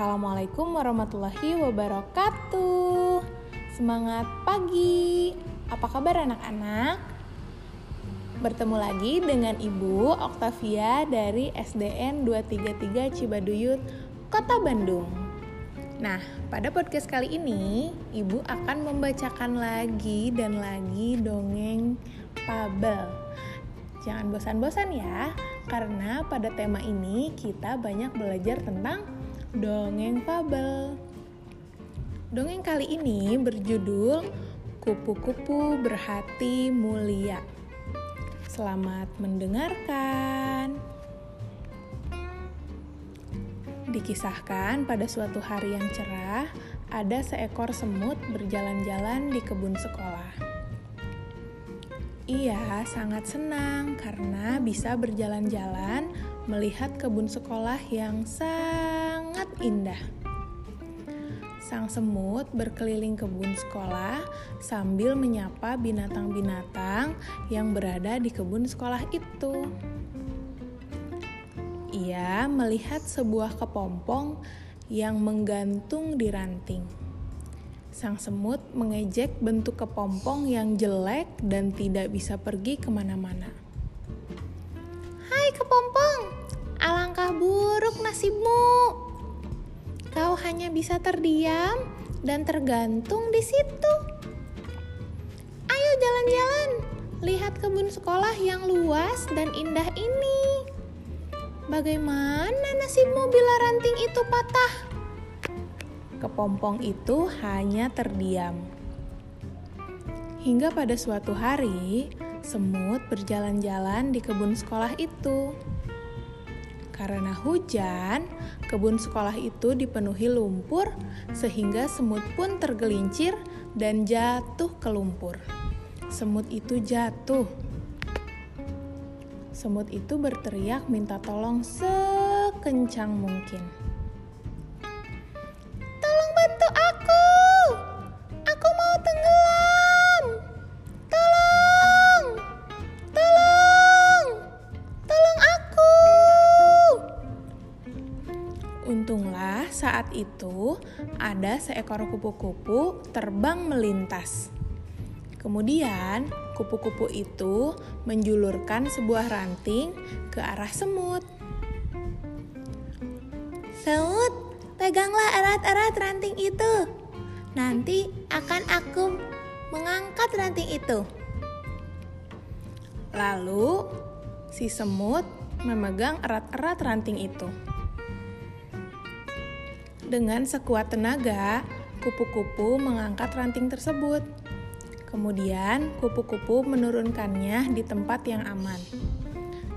Assalamualaikum warahmatullahi wabarakatuh. Semangat pagi. Apa kabar anak-anak? Bertemu lagi dengan Ibu Oktavia dari SDN 233 Cibaduyut, Kota Bandung. Nah, pada podcast kali ini, Ibu akan membacakan lagi dan lagi dongeng Pabel. Jangan bosan-bosan ya, karena pada tema ini kita banyak belajar tentang dongeng fabel. Dongeng kali ini berjudul Kupu-kupu Berhati Mulia. Selamat mendengarkan. Dikisahkan pada suatu hari yang cerah, ada seekor semut berjalan-jalan di kebun sekolah. Ia sangat senang karena bisa berjalan-jalan melihat kebun sekolah yang sangat indah. Sang semut berkeliling kebun sekolah sambil menyapa binatang-binatang yang berada di kebun sekolah itu. Ia melihat sebuah kepompong yang menggantung di ranting. Sang semut mengejek bentuk kepompong yang jelek dan tidak bisa pergi ke mana-mana. Hai kepompong, alangkah buruk nasibmu. Hanya bisa terdiam dan tergantung di situ. Ayo jalan-jalan, lihat kebun sekolah yang luas dan indah ini. Bagaimana nasibmu bila ranting itu patah? kepompong itu hanya terdiam. Hingga pada suatu hari, semut berjalan-jalan di kebun sekolah itu. Karena hujan, kebun sekolah itu dipenuhi lumpur, sehingga semut pun tergelincir dan jatuh ke lumpur. Semut itu jatuh. Semut itu berteriak minta tolong sekencang mungkin. Untunglah saat itu ada seekor kupu-kupu terbang melintas. Kemudian kupu-kupu itu menjulurkan sebuah ranting ke arah semut. Semut, peganglah erat-erat ranting itu. Nanti akan aku mengangkat ranting itu. Lalu si semut memegang erat-erat ranting itu. Dengan sekuat tenaga, kupu-kupu mengangkat ranting tersebut. Kemudian, kupu-kupu menurunkannya di tempat yang aman.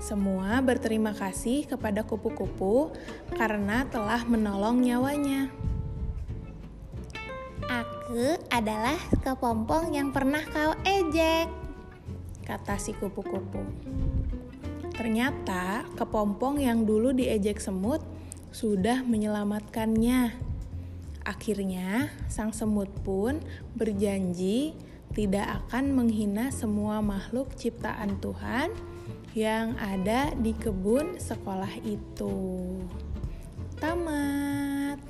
Semua berterima kasih kepada kupu-kupu karena telah menolong nyawanya. Aku adalah kepompong yang pernah kau ejek, kata si kupu-kupu. Ternyata kepompong yang dulu diejek semut sudah menyelamatkannya. Akhirnya, sang semut pun berjanji tidak akan menghina semua makhluk ciptaan Tuhan yang ada di kebun sekolah itu. Tamat.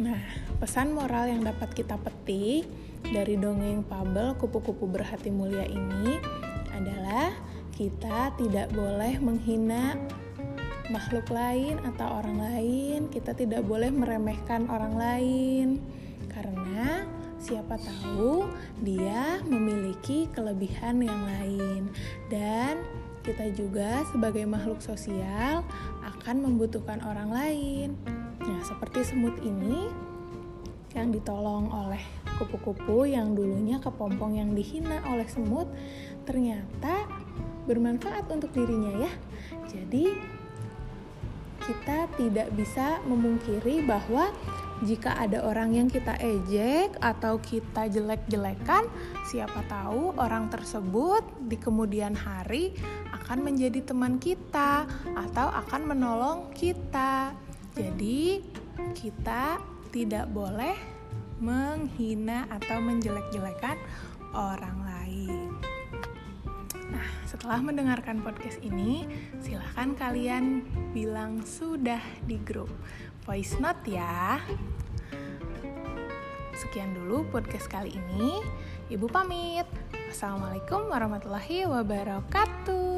Nah, pesan moral yang dapat kita petik dari dongeng Pabel Kupu-kupu Berhati Mulia ini adalah kita tidak boleh menghina makhluk lain atau orang lain, kita tidak boleh meremehkan orang lain karena siapa tahu dia memiliki kelebihan yang lain dan kita juga sebagai makhluk sosial akan membutuhkan orang lain. Nah, seperti semut ini yang ditolong oleh kupu-kupu yang dulunya kepompong yang dihina oleh semut ternyata bermanfaat untuk dirinya ya. Jadi kita tidak bisa memungkiri bahwa jika ada orang yang kita ejek atau kita jelek-jelekan, siapa tahu orang tersebut di kemudian hari akan menjadi teman kita atau akan menolong kita. Jadi, kita tidak boleh menghina atau menjelek-jelekan orang lain. Setelah mendengarkan podcast ini, silahkan kalian bilang sudah di grup. Voice note ya. Sekian dulu podcast kali ini. Ibu pamit. Wassalamualaikum warahmatullahi wabarakatuh.